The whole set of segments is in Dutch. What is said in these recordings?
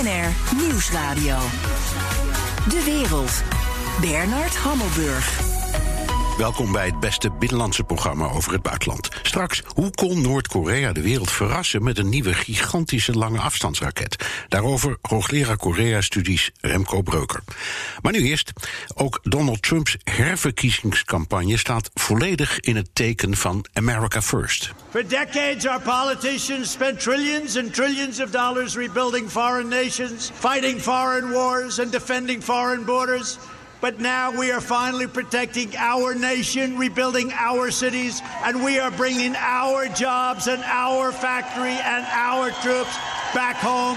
BNR Nieuwsradio. De wereld. Bernard Hammelburg. Welkom bij het beste binnenlandse programma over het buitenland. Straks, hoe kon Noord-Korea de wereld verrassen met een nieuwe gigantische lange afstandsraket? Daarover hoogleraar Korea-studies Remco Breuker. Maar nu eerst, ook Donald Trumps herverkiezingscampagne staat volledig in het teken van America First. For decades, our politicians spent trillions and trillions of dollars rebuilding foreign nations, fighting foreign wars, and defending foreign borders. But now we are finally protecting our nation, rebuilding our cities, and we are bringing our jobs and our factory and our troops back home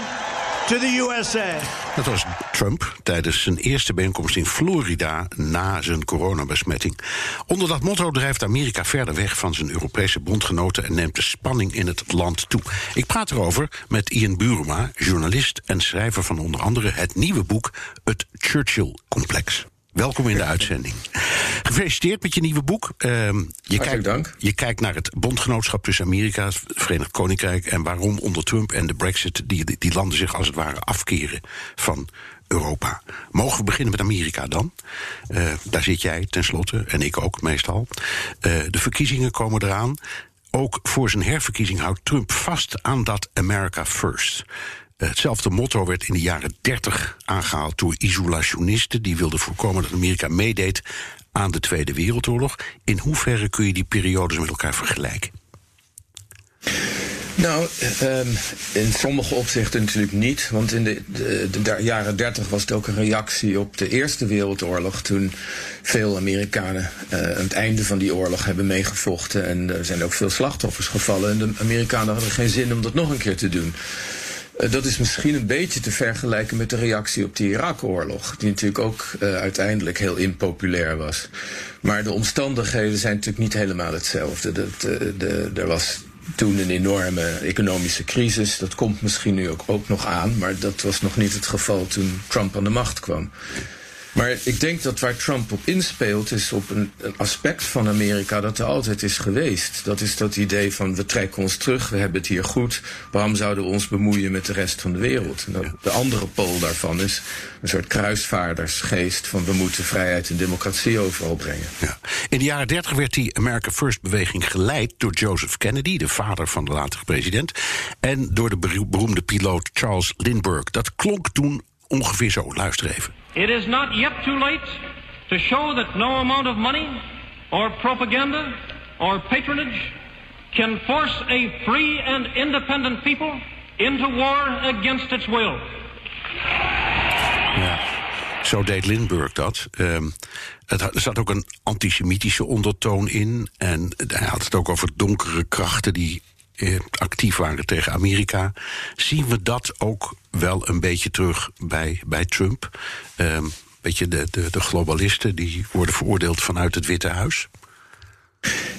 to the USA. Dat was Trump tijdens zijn eerste bijeenkomst in Florida na zijn coronabesmetting. Onder dat motto drijft Amerika verder weg van zijn Europese bondgenoten en neemt de spanning in het land toe. Ik praat erover met Ian Buruma, journalist en schrijver van onder andere het nieuwe boek Het Churchill-complex. Welkom in de uitzending. Gefeliciteerd met je nieuwe boek. Uh, je, kijkt, dank. je kijkt naar het bondgenootschap tussen Amerika, het Verenigd Koninkrijk en waarom onder Trump en de Brexit die, die landen zich als het ware afkeren van Europa. Mogen we beginnen met Amerika dan? Uh, daar zit jij tenslotte, en ik ook meestal. Uh, de verkiezingen komen eraan. Ook voor zijn herverkiezing houdt Trump vast aan dat America First. Hetzelfde motto werd in de jaren 30 aangehaald door isolationisten. Die wilden voorkomen dat Amerika meedeed aan de Tweede Wereldoorlog. In hoeverre kun je die periodes met elkaar vergelijken? Nou, um, in sommige opzichten natuurlijk niet. Want in de, de, jaren 30 was het ook een reactie op de Eerste Wereldoorlog. Toen veel Amerikanen uh, aan het einde van die oorlog hebben meegevochten. En er zijn ook veel slachtoffers gevallen. En de Amerikanen hadden geen zin om dat nog een keer te doen. Uh, dat is misschien een beetje te vergelijken met de reactie op de Irak-oorlog, die natuurlijk ook uh, uiteindelijk heel impopulair was. Maar de omstandigheden zijn natuurlijk niet helemaal hetzelfde. Dat, de, de, er was toen een enorme economische crisis. Dat komt misschien nu ook, ook nog aan, maar dat was nog niet het geval toen Trump aan de macht kwam. Maar ik denk dat waar Trump op inspeelt is op een, een, aspect van Amerika dat er altijd is geweest. Dat is dat idee van we trekken ons terug, we hebben het hier goed. Waarom zouden we ons bemoeien met de rest van de wereld? Nou, de andere pool daarvan is een soort kruisvaardersgeest van we moeten vrijheid en democratie overal brengen. Ja. In de jaren 30 werd die America First beweging geleid door Joseph Kennedy, de vader van de latere president, en door de beroemde piloot Charles Lindbergh. Dat klonk toen ongeveer zo. Luister even. It is not yet too late to show that no amount of money or propaganda or patronage can force a free and independent people into war against its will. Ja, zo deed Lindbergh dat. Um, het, er zat ook een antisemitische ondertoon in. En hij had het ook over donkere krachten die eh, actief waren tegen Amerika. Zien we dat ook wel een beetje terug bij, bij Trump? Um, beetje de, de, de globalisten die worden veroordeeld vanuit het Witte Huis?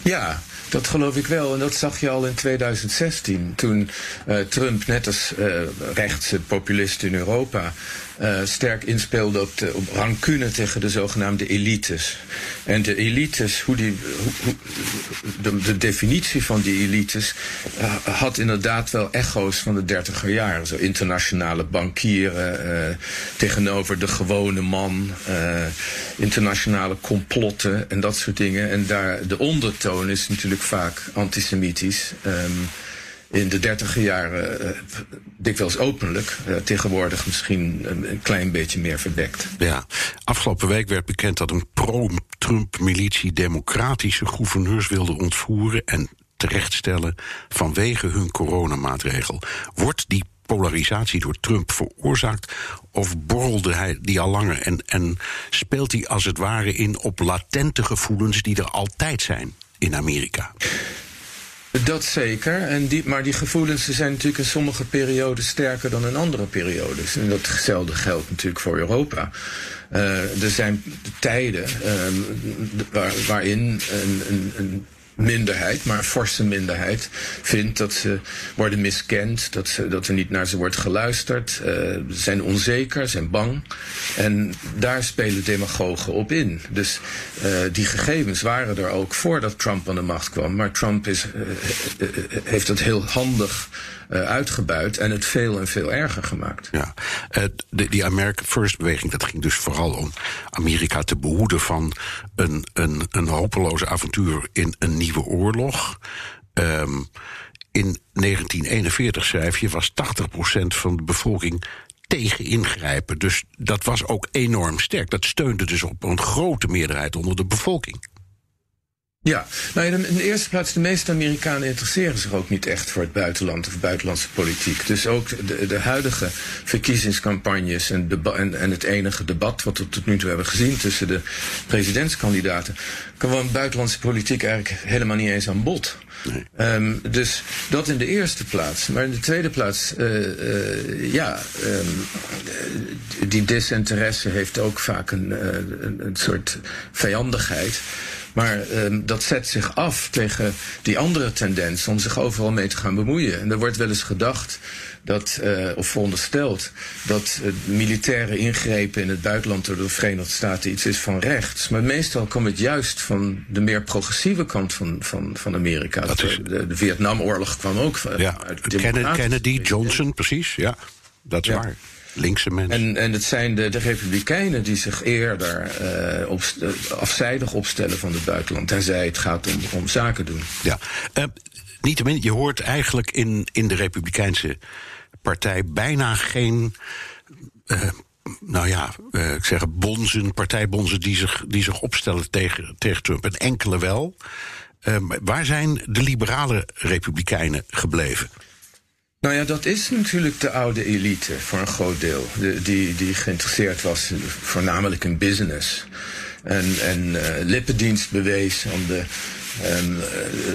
Ja, dat geloof ik wel. En dat zag je al in 2016. Toen uh, Trump, net als uh, rechtse populisten in Europa, uh, sterk inspeelde op, de, op rancune tegen de zogenaamde elites. En de elites, hoe die, de, de, definitie van die elites uh, had inderdaad wel echo's van de dertiger jaren. Zo internationale bankieren uh, tegenover de gewone man, internationale complotten en dat soort dingen. En daar, de ondertoon is natuurlijk vaak antisemitisch. Um, in de dertiger jaren uh, dikwijls openlijk. Uh, tegenwoordig misschien een, een, klein beetje meer verdekt. Ja, afgelopen week werd bekend dat een pro-Trump-militie democratische gouverneurs wilde ontvoeren en terechtstellen vanwege hun coronamaatregel. Wordt die polarisatie door Trump veroorzaakt? Of borrelde hij die al langer en, en speelt hij als het ware in op latente gevoelens die er altijd zijn in Amerika? Dat zeker. En die, maar die gevoelens zijn natuurlijk in sommige perioden sterker dan in andere periodes. En datzelfde geldt natuurlijk voor Europa. Uh, er zijn tijden waar, waarin een, een, een minderheid, maar een forse minderheid, vindt dat ze worden miskend, dat, ze, dat er niet naar ze wordt geluisterd, uh, zijn onzeker, zijn bang. En daar spelen demagogen op in. Dus uh, die gegevens waren er ook voordat Trump aan de macht kwam. Maar Trump is, uh, heeft het heel handig uitgebuit en het veel en veel erger gemaakt. Ja, die America First beweging, dat ging dus vooral om Amerika te behoeden van een, een, een hopeloze avontuur in een nieuwe oorlog. Um, in 1941, schrijf je, was 80% van de bevolking tegen ingrijpen. Dus dat was ook enorm sterk. Dat steunde dus op een grote meerderheid onder de bevolking. Ja, nou in de eerste plaats, de meeste Amerikanen interesseren zich ook niet echt voor het buitenland of buitenlandse politiek. Dus ook de, de huidige verkiezingscampagnes en, en, en, het enige debat wat we tot nu toe hebben gezien tussen de presidentskandidaten, kwam buitenlandse politiek eigenlijk helemaal niet eens aan bod. Nee. Um, dus dat in de eerste plaats. Maar in de tweede plaats, uh, uh, ja, um, die desinteresse heeft ook vaak een, uh, een, een soort vijandigheid. Maar uh, dat zet zich af tegen die andere tendens om zich overal mee te gaan bemoeien. En er wordt wel eens gedacht dat, uh, of verondersteld, dat uh, militaire ingrepen in het buitenland door de Verenigde Staten iets is van rechts. Maar meestal komt het juist van de meer progressieve kant van, van, van Amerika. Dat is... de, de Vietnamoorlog kwam ook van, ja, uit Kennedy, Johnson, precies, ja. Dat is ja. waar linkse mensen. En, en het zijn de, de Republikeinen die zich eerder uh, op, afzijdig opstellen van het buitenland. Tenzij het gaat om, om zaken doen. Ja, uh, niettemin, je hoort eigenlijk in, in de Republikeinse partij bijna geen. Uh, nou ja, uh, ik zeg bonzen, partijbonzen die zich, die zich opstellen tegen, tegen Trump. En enkele wel. Uh, waar zijn de liberale republikeinen gebleven? Nou ja, dat is natuurlijk de oude elite voor een groot deel. De, die, die geïnteresseerd was voornamelijk in business. En, en uh, lippendienst bewees aan de um,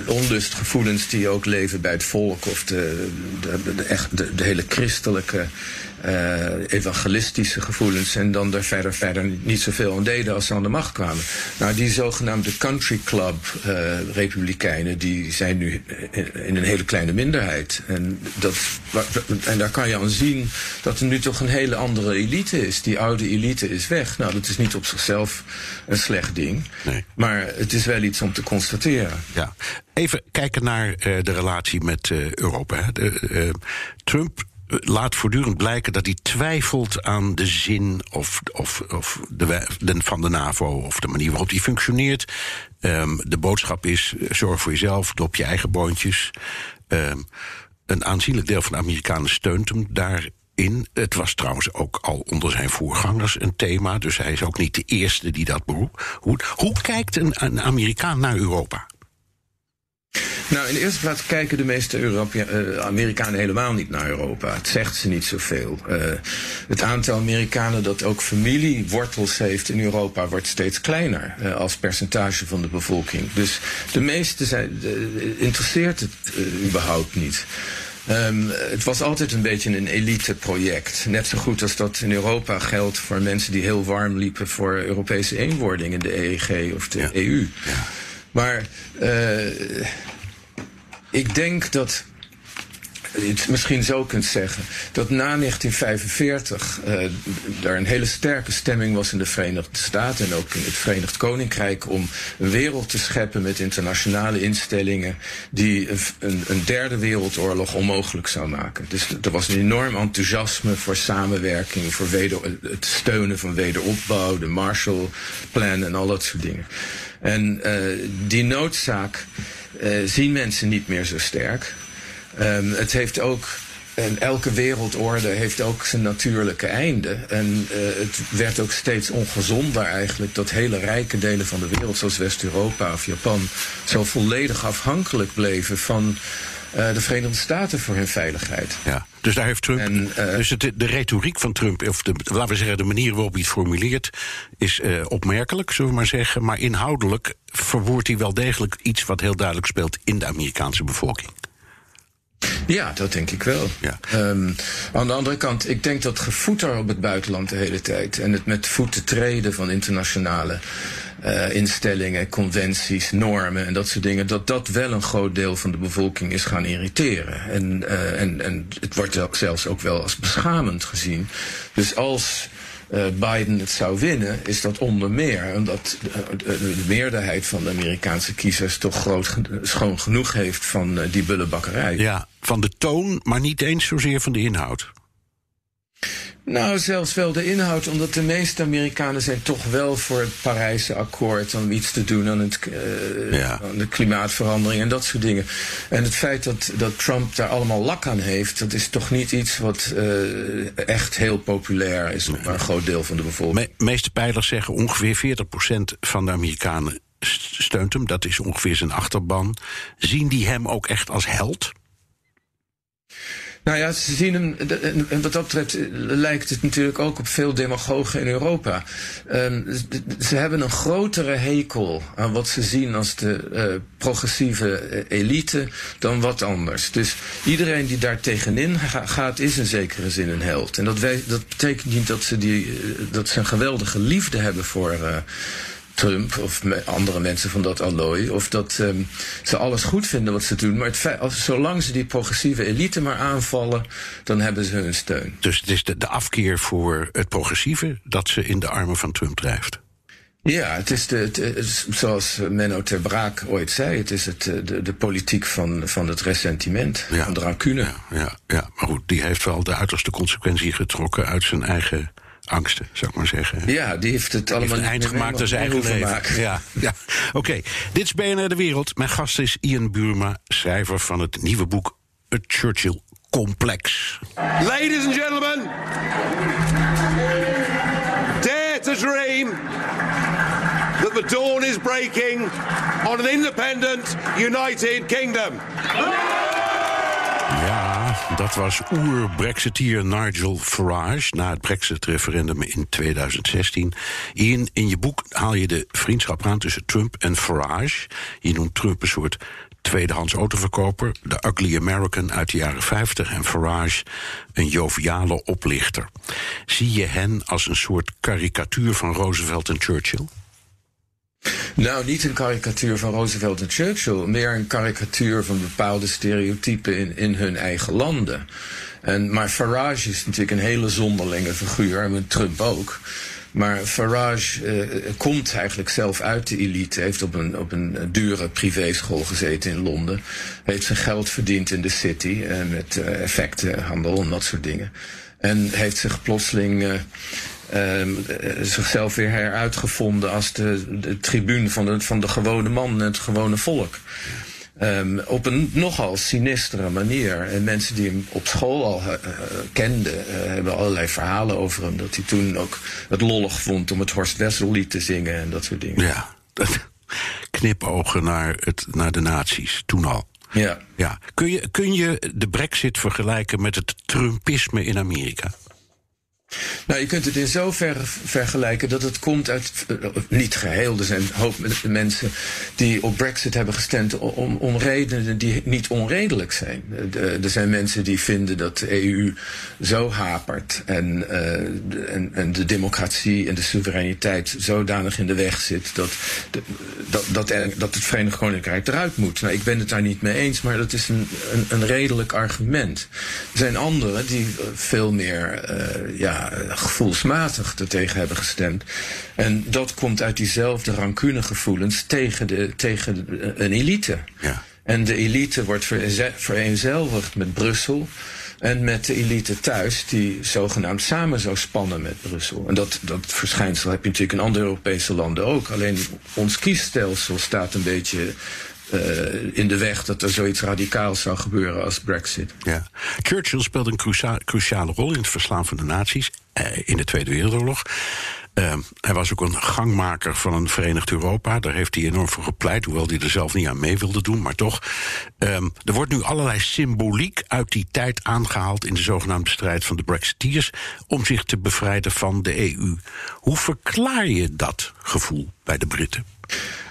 onlustgevoelens die ook leven bij het volk. Of de, de, echt, de, de hele christelijke uh, evangelistische gevoelens en dan er verder, verder niet zoveel aan deden als ze aan de macht kwamen. Nou, die zogenaamde country club uh, republikeinen, die zijn nu in een hele kleine minderheid. En, dat, en daar kan je aan zien dat er nu toch een hele andere elite is. Die oude elite is weg. Nou, dat is niet op zichzelf een slecht ding. Nee. Maar het is wel iets om te constateren. Ja. Even kijken naar uh, de relatie met Europa. De, Trump laat voortdurend blijken dat hij twijfelt aan de zin of, of, of de, van de NAVO of de manier waarop die functioneert. Um, de boodschap is: zorg voor jezelf, dop je eigen boontjes. Um, een aanzienlijk deel van de Amerikanen steunt hem daarin. Het was trouwens ook al onder zijn voorgangers een thema, dus hij is ook niet de eerste die dat beroept. Hoe, hoe kijkt een, een Amerikaan naar Europa? Nou, in de eerste plaats kijken de meeste Europea uh, Amerikanen helemaal niet naar Europa. Het zegt ze niet zoveel. Uh, het aantal Amerikanen dat ook familiewortels heeft in Europa wordt steeds kleiner uh, als percentage van de bevolking. Dus de meeste zijn, interesseert het überhaupt niet. Um, het was altijd een beetje een elite-project. Net zo goed als dat in Europa geldt voor mensen die heel warm liepen voor Europese eenwording in de EEG of de ja. EU. Ja. Maar uh, ik denk dat het misschien zo kunt zeggen, dat na 1945 uh, er een hele sterke stemming was in de Verenigde Staten en ook in het Verenigd Koninkrijk om een wereld te scheppen met internationale instellingen die een, derde wereldoorlog onmogelijk zou maken. Dus er was een enorm enthousiasme voor samenwerking, voor het steunen van wederopbouw, de Marshallplan en al dat soort dingen. En uh, die noodzaak uh, zien mensen niet meer zo sterk. Um, het heeft ook. En elke wereldorde heeft ook zijn natuurlijke einde. En uh, het werd ook steeds ongezonder eigenlijk dat hele rijke delen van de wereld, zoals West-Europa of Japan, zo volledig afhankelijk bleven van uh, de Verenigde Staten voor hun veiligheid. Ja, dus daar heeft Trump. En, uh, dus het, de retoriek van Trump, of de, laten we zeggen, de manier waarop hij het formuleert, is uh, opmerkelijk, zullen we maar zeggen. Maar inhoudelijk verwoordt hij wel degelijk iets wat heel duidelijk speelt in de Amerikaanse bevolking. Ja, dat denk ik wel. Ja. Um, aan de andere kant, ik denk dat gevoeter op het buitenland de hele tijd en het met voeten treden van internationale uh, instellingen, conventies, normen en dat soort dingen, dat dat wel een groot deel van de bevolking is gaan irriteren. En, uh, en, en het wordt zelfs ook wel als beschamend gezien. Dus als eh, Biden het zou winnen, is dat onder meer omdat de, de meerderheid van de Amerikaanse kiezers toch groot schoon genoeg heeft van eh, die bullebakkerij. Ja, van de toon, maar niet eens zozeer van de inhoud. Nou, zelfs wel de inhoud, omdat de meeste Amerikanen zijn toch wel voor het Parijse akkoord om iets te doen aan, het, uh, Ja. aan de klimaatverandering en dat soort dingen. En het feit dat, dat Trump daar allemaal lak aan heeft, dat is toch niet iets wat eh, echt heel populair is bij een groot deel van de bevolking. De meeste peilers zeggen ongeveer 40% van de Amerikanen st- steunt hem. Dat is ongeveer zijn achterban. Zien die hem ook echt als held? Nou ja, ze zien hem, en wat dat betreft eh, lijkt het natuurlijk ook op veel demagogen in Europa. Ehm, ze hebben een grotere hekel aan wat ze zien als de eh, progressieve eh, elite dan wat anders. Dus iedereen die daar tegenin ga- gaat, is in zekere zin een held. En dat, wij, dat betekent niet dat ze, die, dat ze een geweldige liefde hebben voor. Trump of andere mensen van dat allooi. Of dat ehm, ze alles goed vinden wat ze doen. Maar het feit, als, zolang ze die progressieve elite maar aanvallen, dan hebben ze hun steun. Dus het is de, de afkeer voor het progressieve dat ze in de armen van Trump drijft. Ja, het is, de, het is zoals Menno ter Braak ooit zei, het is het, de, de politiek van, van het ressentiment, Ja. van de rancune. Ja, ja, ja, maar goed, die heeft wel de uiterste consequentie getrokken uit zijn eigen angsten, zou ik maar zeggen. Ja, die heeft het Heeft allemaal een eind gemaakt aan zijn eigen leven. maken. Ja, ja. Oké, dit is BNR De Wereld. Mijn gast is Ian Burma, schrijver van het nieuwe boek Het Churchill Complex. Ladies and gentlemen, dare to dream that the dawn is breaking on an independent, united kingdom. Dat was oer-Brexiteer Nigel Farage na het Brexit-referendum in 2016. Ian, in je boek haal je de vriendschap aan tussen Trump en Farage. Je noemt Trump een soort tweedehands autoverkoper, de ugly American uit de jaren 50 en Farage een joviale oplichter. Zie je hen als een soort karikatuur van Roosevelt en Churchill? Nou, niet een karikatuur van Roosevelt en Churchill, meer een karikatuur van bepaalde stereotypen in, in hun eigen landen. En, maar Farage is natuurlijk een hele zonderlinge figuur, en Trump ook. Maar Farage eh, komt eigenlijk zelf uit de elite, heeft op een, op een dure privéschool gezeten in Londen, heeft zijn geld verdiend in de city eh, met eh, effectenhandel en dat soort dingen. En heeft zich plotseling eh, ehm, eh, zichzelf weer heruitgevonden als de, de tribuun van de, van de gewone man en het gewone volk. Ehm, op een nogal sinistere manier. En mensen die hem op school al eh, kenden, eh, hebben allerlei verhalen over hem. Dat hij toen ook het lollig vond om het Horst Wessel lied te zingen en dat soort dingen. Ja, knipogen naar, het, naar de nazi's, toen al. Ja. Ja. Kun, je, kun je de brexit vergelijken met het Trumpisme in Amerika? Nou, je kunt het in zoverre vergelijken dat het komt uit, eh, niet geheel, er zijn een hoop mensen die op Brexit hebben gestemd om, om redenen die niet onredelijk zijn. Eh, Er zijn mensen die vinden dat de EU zo hapert en, eh, en, en de democratie en de soevereiniteit zodanig in de weg zit dat, de- dat, dat, dat het Verenigd Koninkrijk eruit moet. Nou, ik ben het daar niet mee eens, maar dat is een, een, een redelijk argument. Er zijn anderen die eh, veel meer eh, ja, gevoelsmatig ertegen hebben gestemd. En dat komt uit diezelfde rancunegevoelens tegen, de, tegen de- een elite. Ja. En de elite wordt vereenze- vereenzelvigd met Brussel. En met de elite thuis, die zogenaamd samen zou spannen met Brussel. En dat, dat verschijnsel heb je natuurlijk in andere Europese landen ook. Alleen ons kiesstelsel staat een beetje eh, in de weg dat er zoiets radicaals zou gebeuren als Brexit. Ja. Churchill speelde een crucia- cruciale rol in het verslaan van de nazi's eh, in de Tweede Wereldoorlog. Eh, hij was ook een gangmaker van een Verenigd Europa. Daar heeft hij enorm voor gepleit, hoewel hij er zelf niet aan mee wilde doen. Maar toch, ehm, er wordt nu allerlei symboliek uit die tijd aangehaald in de zogenaamde strijd van de Brexiteers om zich te bevrijden van de EU. Hoe verklaar je dat gevoel bij de Britten?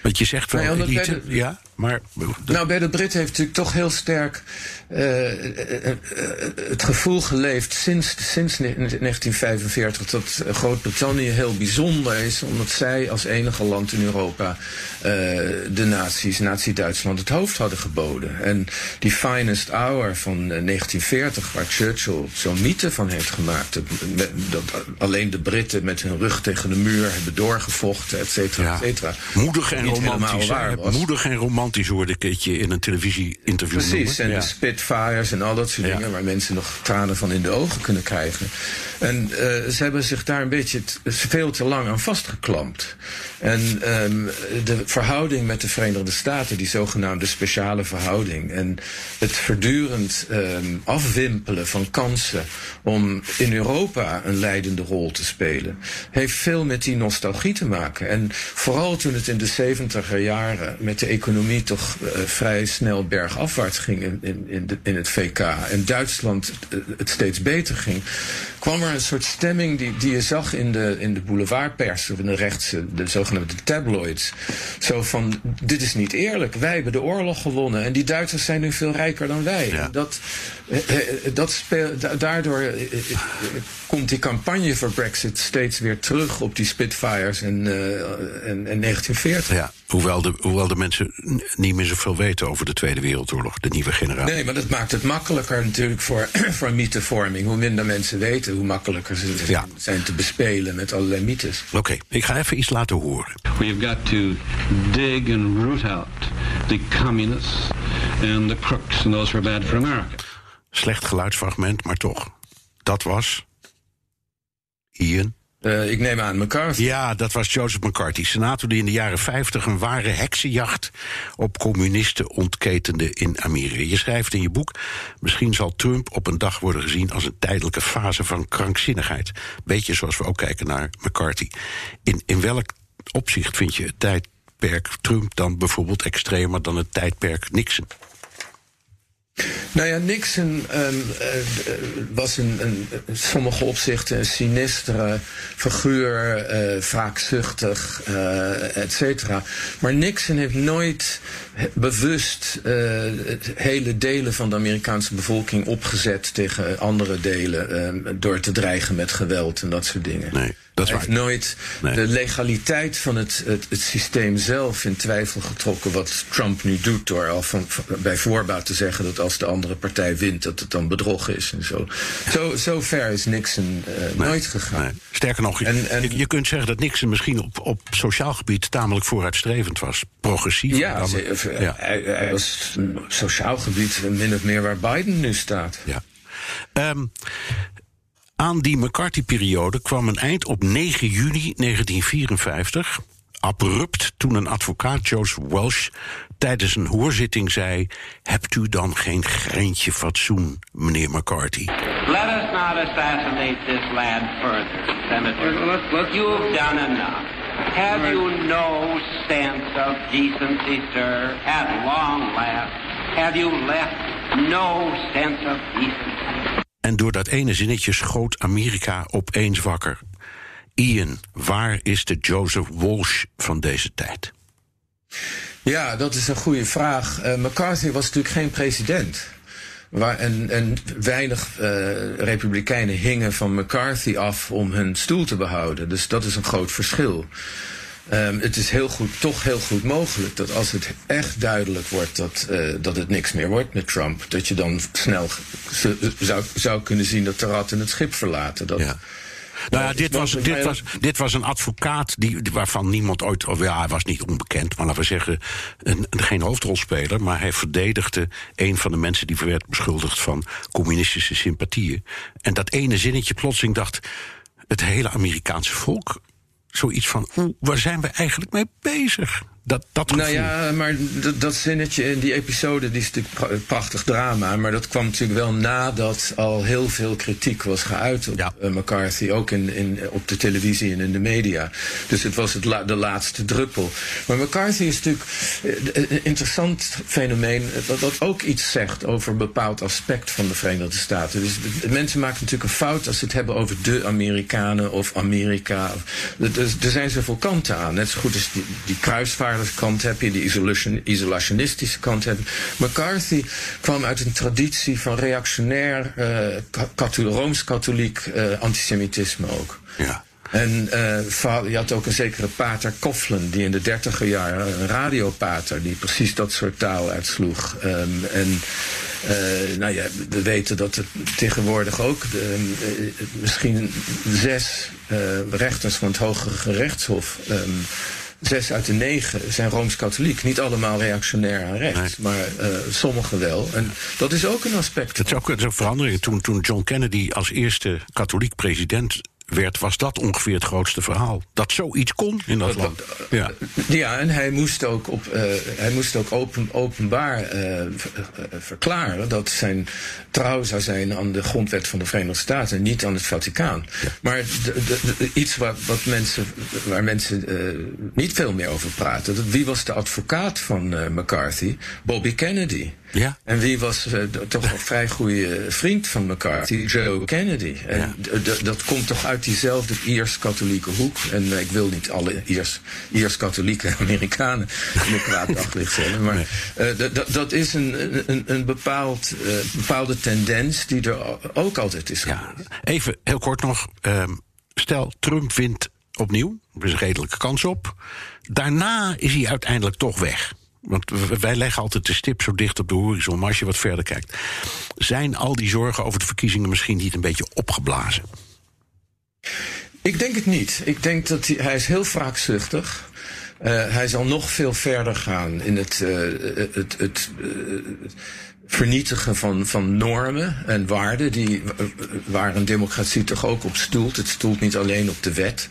Want je zegt wel Nou elite, de- ja? Maar, Nou, bij de Britten heeft natuurlijk toch heel sterk uh, uh, het gevoel geleefd sinds, sinds 1945 dat Groot-Brittannië heel bijzonder is, omdat zij als enige land in Europa de nazi's, Nazi-Duitsland, het hoofd hadden geboden. En die finest hour van 1940, waar Churchill zo'n mythe van heeft gemaakt, dat, dat, alleen de Britten met hun rug tegen de muur hebben doorgevochten, et cetera, et cetera. Moedig en romantisch. Moedig en romantisch hoorde ik je in een televisie-interview Precies, en de Spitfires en al dat soort dingen... waar mensen nog tranen van in de ogen kunnen krijgen. En uh, ze hebben zich daar een beetje veel te lang aan vastgeklampt. En um, de verhouding met de Verenigde Staten, die zogenaamde speciale verhouding... en het voortdurend um, afwimpelen van kansen om in Europa een leidende rol te spelen... heeft veel met die nostalgie te maken. En vooral toen het in de 70 jaren met de economie toch uh, vrij snel bergafwaarts ging in, in, de, in het VK... en Duitsland uh, het steeds beter ging, kwam er een soort stemming die, die je zag in de, in de boulevardpers, in de rechtse, de tabloids. Zo van, dit is niet eerlijk. Wij hebben de oorlog gewonnen en die Duitsers zijn nu veel rijker dan wij. Ja. Dat, dat speel, daardoor komt die campagne voor Brexit steeds weer terug op die Spitfires en, uh, en, en 1940. Ja, hoewel de, hoewel de mensen niet meer zoveel weten over de Tweede Wereldoorlog, de nieuwe generatie. Nee, maar dat maakt het makkelijker natuurlijk voor, voor mythevorming. Hoe minder mensen weten, hoe makkelijker ze ja. zijn te bespelen met allerlei mythes. Oké, okay, ik ga even iets laten horen. We've got to dig and root out the communists and the crooks and those who are bad for America. Slecht geluidsfragment, maar toch. Dat was Ian? Uh, ik neem aan McCarthy. Ja, dat was Joseph McCarthy, senator die in de jaren 50 een ware heksenjacht op communisten ontketende in Amerika. Je schrijft in je boek: misschien zal Trump op een dag worden gezien als een tijdelijke fase van krankzinnigheid. Beetje zoals we ook kijken naar McCarthy. In, in welk opzicht vind je het tijdperk Trump dan bijvoorbeeld extremer dan het tijdperk Nixon? Nou ja, Nixon um, uh, was in, in, sommige opzichten een sinistere figuur, uh, vaakzuchtig, uh, et cetera. Maar Nixon heeft nooit bewust hele delen van de Amerikaanse bevolking opgezet tegen andere delen door te dreigen met geweld en dat soort dingen. Nee. Dat Hij heeft nooit nee. de legaliteit van het, het, het, systeem zelf in twijfel getrokken. Wat Trump nu doet door al van, van, bij voorbaat te zeggen dat als de andere partij wint, dat het dan bedrog is en zo. Zo, zo ver is Nixon uh, nee, nooit gegaan. Nee. Sterker nog, en, en, je, je, kunt zeggen dat Nixon misschien op, op sociaal gebied tamelijk vooruitstrevend was. Progressief. Ja, dan, ja. Hij, hij, was sociaal gebied min of meer waar Biden nu staat. Ja. Um, aan die McCarthy-periode kwam een eind op 9 juni 1954. Abrupt toen een advocaat, Joseph Welsh, tijdens een hoorzitting zei: Hebt u dan geen greintje fatsoen, meneer McCarthy? Let us not assassinate this lad further, Senator. Let's, You've done enough. Have you no sense of decency, sir? At long last, have you left no sense of decency? En door dat ene zinnetje schoot Amerika opeens wakker. Ian, waar is de Joseph Walsh van deze tijd? Ja, dat is een goede vraag. Uh, McCarthy was natuurlijk geen president. En, weinig uh, republikeinen hingen van McCarthy af om hun stoel te behouden. Dus dat is een groot verschil. Um, het is heel goed, toch heel goed mogelijk dat als het echt duidelijk wordt dat, uh, dat het niks meer wordt met Trump, dat je dan snel zou, zou kunnen zien dat de ratten het schip verlaten. Dat, ja. Nou ja, dit was, dit, was, dit was een advocaat die, waarvan niemand ooit. Of ja, hij was niet onbekend, maar laten we zeggen. Een, geen hoofdrolspeler. Maar hij verdedigde een van de mensen die werd beschuldigd van communistische sympathieën. En dat ene zinnetje plotseling dacht. Het hele Amerikaanse volk zoiets van, hoe, waar zijn we eigenlijk mee bezig? Dat, dat nou ja, maar dat zinnetje in die episode die is natuurlijk prachtig drama. Maar dat kwam natuurlijk wel nadat al heel veel kritiek was geuit op ja. uh, McCarthy. Ook in, in, op de televisie en in de media. Dus het was het la, de laatste druppel. Maar McCarthy is natuurlijk uh, een interessant fenomeen. Dat, dat ook iets zegt over een bepaald aspect van de Verenigde Staten. Dus de, mensen maken natuurlijk een fout als ze het hebben over de Amerikanen of Amerika. Er, er zijn zoveel kanten aan. Net zo goed als die, die kruisvaart kant heb je, de isolation, isolationistische kant heb je. McCarthy kwam uit een traditie van reactionair, uh, rooms-katholiek uh, antisemitisme ook. Ja. En uh, je had ook een zekere pater Kofflen, die in de dertiger jaren, een radiopater, die precies dat soort taal uitsloeg. Um, en uh, nou ja, we weten dat er tegenwoordig ook de, uh, misschien zes rechters van het Hogere Gerechtshof. Um, zes uit de negen zijn rooms-katholiek. Niet allemaal reactionair aan rechts, maar uh, sommigen wel. En dat is ook een aspect. Dat is ook, is ook verandering. Toen, toen John Kennedy als eerste katholiek president werd, was dat ongeveer het grootste verhaal. Dat zoiets kon in dat, land. Ja. ja, en hij moest ook, op, uh, hij moest ook open, openbaar uh, verklaren dat zijn trouw zou zijn aan de grondwet van de Verenigde Staten en niet aan het Vaticaan. Ja. Maar de, de, de, iets wat, wat mensen, waar mensen uh, niet veel meer over praten, dat, wie was de advocaat van McCarthy? Bobby Kennedy. Ja. En wie was uh, toch een vrij goede vriend van McCarthy? Joe Kennedy. En ja. dat komt toch uit diezelfde Iers-katholieke hoek. En uh, ik wil niet alle Iers-katholieke Amerikanen in een kwaad daglicht stellen. Maar nee. uh, dat is een, een, een bepaald, bepaalde tendens die er ook altijd is. Ja. Even heel kort nog. Um, stel, Trump wint opnieuw. Er is een redelijke kans op. Daarna is hij uiteindelijk toch weg. Want wij leggen altijd de stip zo dicht op de horizon. Maar als je wat verder kijkt. Zijn al die zorgen over de verkiezingen misschien niet een beetje opgeblazen? Ik denk het niet. Ik denk dat hij, hij is heel wraakzuchtig. Uh, hij zal nog veel verder gaan in het, uh, het, het uh, vernietigen van, van normen en waarden die, waar een democratie toch ook op stoelt. Het stoelt niet alleen op de wet.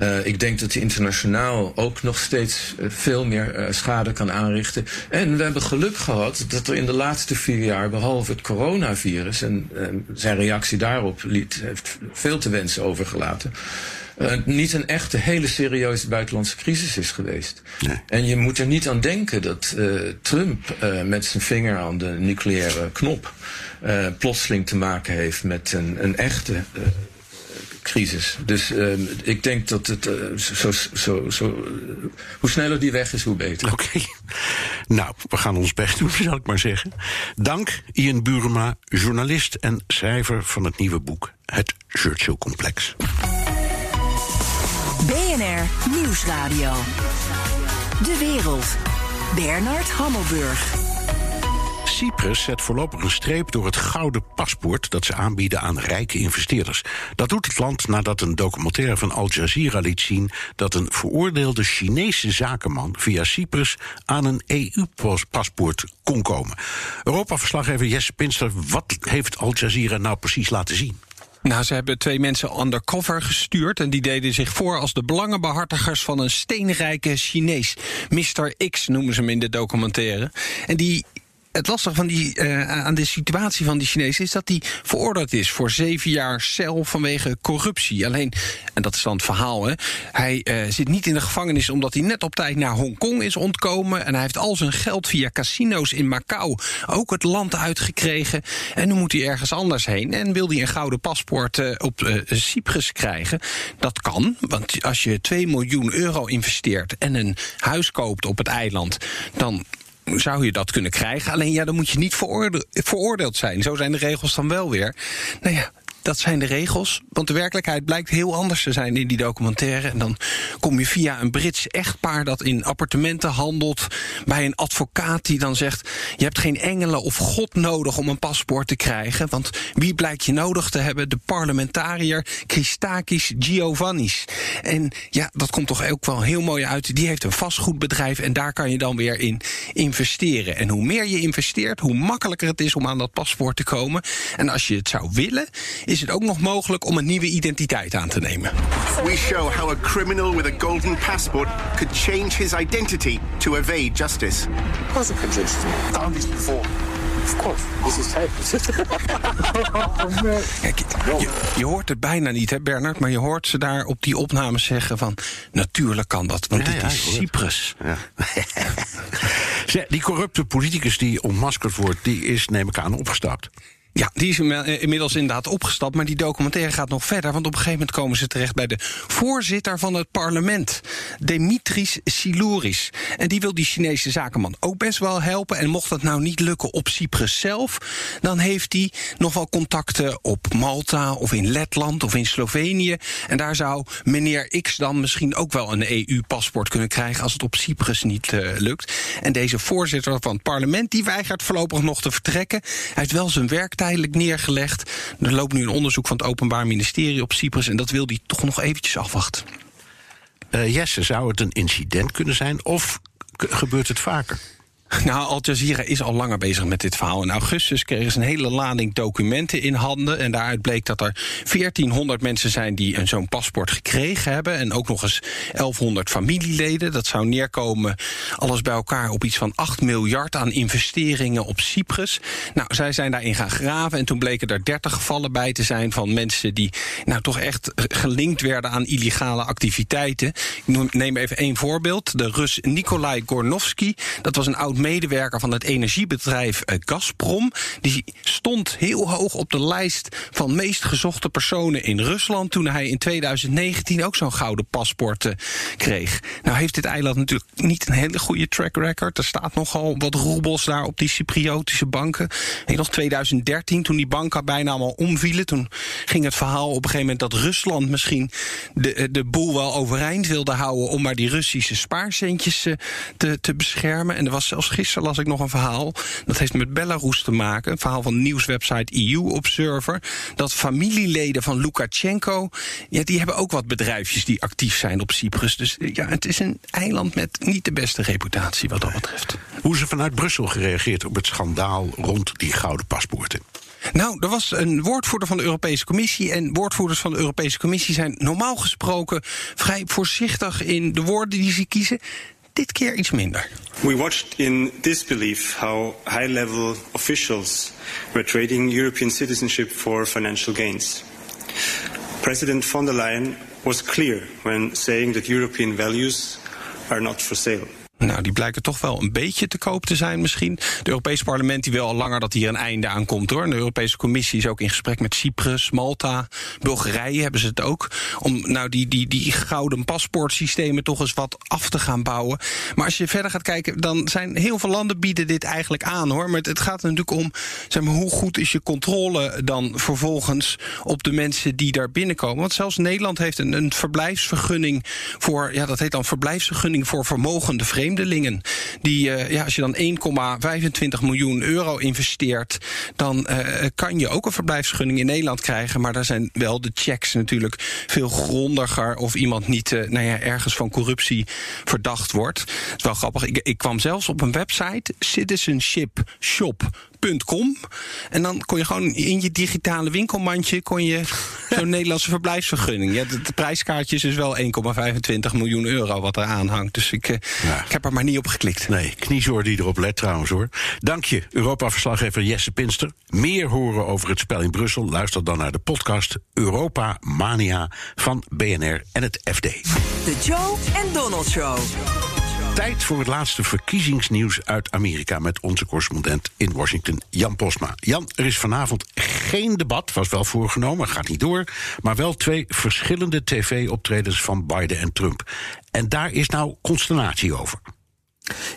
Uh, ik denk dat hij internationaal ook nog steeds uh, veel meer uh, schade kan aanrichten. En we hebben geluk gehad dat er in de laatste vier jaar, behalve het coronavirus, en zijn reactie daarop liet, heeft veel te wensen overgelaten. niet een echte hele serieuze buitenlandse crisis is geweest. Nee. En je moet er niet aan denken dat Trump met zijn vinger aan de nucleaire knop plotseling te maken heeft met een, een echte crisis. Dus uh, ik denk dat het uh, zo, zo, zo, hoe sneller die weg is, hoe beter. Oké. Okay. Nou, we gaan ons best doen, zal ik maar zeggen. Dank Ian Burema, journalist en schrijver van het nieuwe boek Het Churchill Complex. BNR Nieuwsradio. De wereld. Bernard Hammelburg. Cyprus zet voorlopig een streep door het gouden paspoort dat ze aanbieden aan rijke investeerders. Dat doet het land nadat een documentaire van Al Jazeera liet zien dat een veroordeelde Chinese zakenman via Cyprus aan een EU-paspoort kon komen. Europa-verslaggever Jesse Pinster, wat heeft Al Jazeera nou precies laten zien? Nou, ze hebben twee mensen undercover gestuurd. En die deden zich voor als de belangenbehartigers van een steenrijke Chinees. Mr. X noemen ze hem in de documentaire. En die het lastige van die, uh, aan de situatie van die Chinezen is dat hij veroordeeld is voor zeven jaar cel vanwege corruptie. Alleen, en dat is dan het verhaal, hè, hij uh, zit niet in de gevangenis omdat hij net op tijd naar Hongkong is ontkomen. En hij heeft al zijn geld via casino's in Macau ook het land uitgekregen. En nu moet hij ergens anders heen. En wil hij een gouden paspoort uh, op Cyprus krijgen? Dat kan, want als je 2 miljoen euro investeert en een huis koopt op het eiland, dan zou je dat kunnen krijgen. Alleen ja, dan moet je niet veroordeeld zijn. Zo zijn de regels dan wel weer. Nou ja, dat zijn de regels. Want de werkelijkheid blijkt heel anders te zijn in die documentaire. En dan kom je via een Brits echtpaar dat in appartementen handelt. bij een advocaat die dan zegt: Je hebt geen engelen of God nodig om een paspoort te krijgen. Want wie blijkt je nodig te hebben? De parlementariër Christakis Giovannis. En ja, dat komt toch ook wel heel mooi uit. Die heeft een vastgoedbedrijf en daar kan je dan weer in investeren. En hoe meer je investeert, hoe makkelijker het is om aan dat paspoort te komen. En als je het zou willen is het ook nog mogelijk om een nieuwe identiteit aan te nemen. We show how a criminal with a golden passport could change his identity to evade justice. Of course I can change it. Done this before. Of course, this is Kijk, je, je, hoort het bijna niet, hè, Bernard, maar je hoort ze daar op die opnames zeggen van... natuurlijk kan dat, want ja, dit ja, is Cyprus. Ja. die corrupte politicus die ontmaskerd wordt, die is, neem ik aan, opgestapt. Ja, die is inmiddels inderdaad opgestapt. Maar die documentaire gaat nog verder. Want op een gegeven moment komen ze terecht bij de voorzitter van het parlement. Dimitris Silouris. En die wil die Chinese zakenman ook best wel helpen. En mocht dat nou niet lukken op Cyprus zelf. dan heeft hij nog wel contacten op Malta of in Letland of in Slovenië. En daar zou meneer X dan misschien ook wel een EU-paspoort kunnen krijgen. als het op Cyprus niet uh, lukt. En deze voorzitter van het parlement die weigert voorlopig nog te vertrekken. Hij heeft wel zijn werk tijdelijk neergelegd. Er loopt nu een onderzoek van het Openbaar Ministerie op Cyprus en dat wil hij toch nog eventjes afwachten. Uh, Jesse, zou het een incident kunnen zijn of gebeurt het vaker? Nou, Al Jazeera is al langer bezig met dit verhaal. In augustus kregen ze een hele lading documenten in handen. En daaruit bleek dat er 1400 mensen zijn die zo'n paspoort gekregen hebben. En ook nog eens 1100 familieleden. Dat zou neerkomen, alles bij elkaar, op iets van 8 miljard aan investeringen op Cyprus. Nou, zij zijn daarin gaan graven. En toen bleken er 30 gevallen bij te zijn van mensen die nou toch echt gelinkt werden aan illegale activiteiten. Ik neem even één voorbeeld. De Rus Nikolai Gornovsky, dat was een oud medewerker van het energiebedrijf eh, Gazprom. Die stond heel hoog op de lijst van meest gezochte personen in Rusland. toen hij in 2019 ook zo'n gouden paspoort eh, kreeg. Nou heeft dit eiland natuurlijk niet een hele goede track record. Er staat nogal wat roebels daar op die Cypriotische banken. En nog 2013, toen die banken bijna allemaal omvielen. toen ging het verhaal op een gegeven moment dat Rusland misschien de, eh, de boel wel overeind wilde houden. om maar die Russische spaarcentjes te, te beschermen. En er was zelfs gisteren las ik nog een verhaal. Dat heeft met Belarus te maken. Een verhaal van nieuwswebsite EU Observer. Dat familieleden van Lukashenko. Ja, die hebben ook wat bedrijfjes die actief zijn op Cyprus. Dus ja, het is een eiland met niet de beste reputatie wat dat betreft. Hoe is er vanuit Brussel gereageerd op het schandaal rond die gouden paspoorten? Nou, er was een woordvoerder van de Europese Commissie. En woordvoerders van de Europese Commissie zijn normaal gesproken vrij voorzichtig in de woorden die ze kiezen dit keer iets minder. We watched in disbelief how high-level officials were trading European citizenship for financial gains. President von der Leyen was clear when saying that European values are not for sale. Nou, die blijken toch wel een beetje te koop te zijn misschien. Het Europese parlement die wil al langer dat hier een einde aan komt hoor. De Europese Commissie is ook in gesprek met Cyprus, Malta, Bulgarije hebben ze het ook. Om nou die, die, die gouden paspoortsystemen toch eens wat af te gaan bouwen. Maar als je verder gaat kijken, dan zijn heel veel landen bieden dit eigenlijk aan hoor. Maar het gaat er natuurlijk om, zeg maar, hoe goed is je controle dan vervolgens op de mensen die daar binnenkomen. Want zelfs Nederland heeft een, een verblijfsvergunning voor, ja dat heet dan verblijfsvergunning voor vermogende vreemden vreemdelingen. Die, uh, ja, als je dan 1,25 miljoen euro investeert, dan uh, kan je ook een verblijfsvergunning in Nederland krijgen. Maar daar zijn wel de checks natuurlijk veel grondiger of iemand niet uh, nou ja, ergens van corruptie verdacht wordt. Het is wel grappig. Ik, ik kwam zelfs op een website, Citizenship Shop Com. En dan kon je gewoon in je digitale winkelmandje kon je zo'n Nederlandse verblijfsvergunning. Ja, de, prijskaartje is dus wel 1,25 miljoen euro wat er aan hangt. Dus ik, ja. ik heb er maar niet op geklikt. Nee, kniezoor die erop let trouwens hoor. Dank je, Europa-verslaggever Jesse Pinster. Meer horen over het spel in Brussel? Luister dan naar de podcast Europa Mania van BNR en het FD. De Joe en Donald Show. Tijd voor het laatste verkiezingsnieuws uit Amerika met onze correspondent in Washington, Jan Posma. Jan, er is vanavond geen debat, was wel voorgenomen, gaat niet door. Maar wel twee verschillende tv-optredens van Biden en Trump. En daar is nou consternatie over.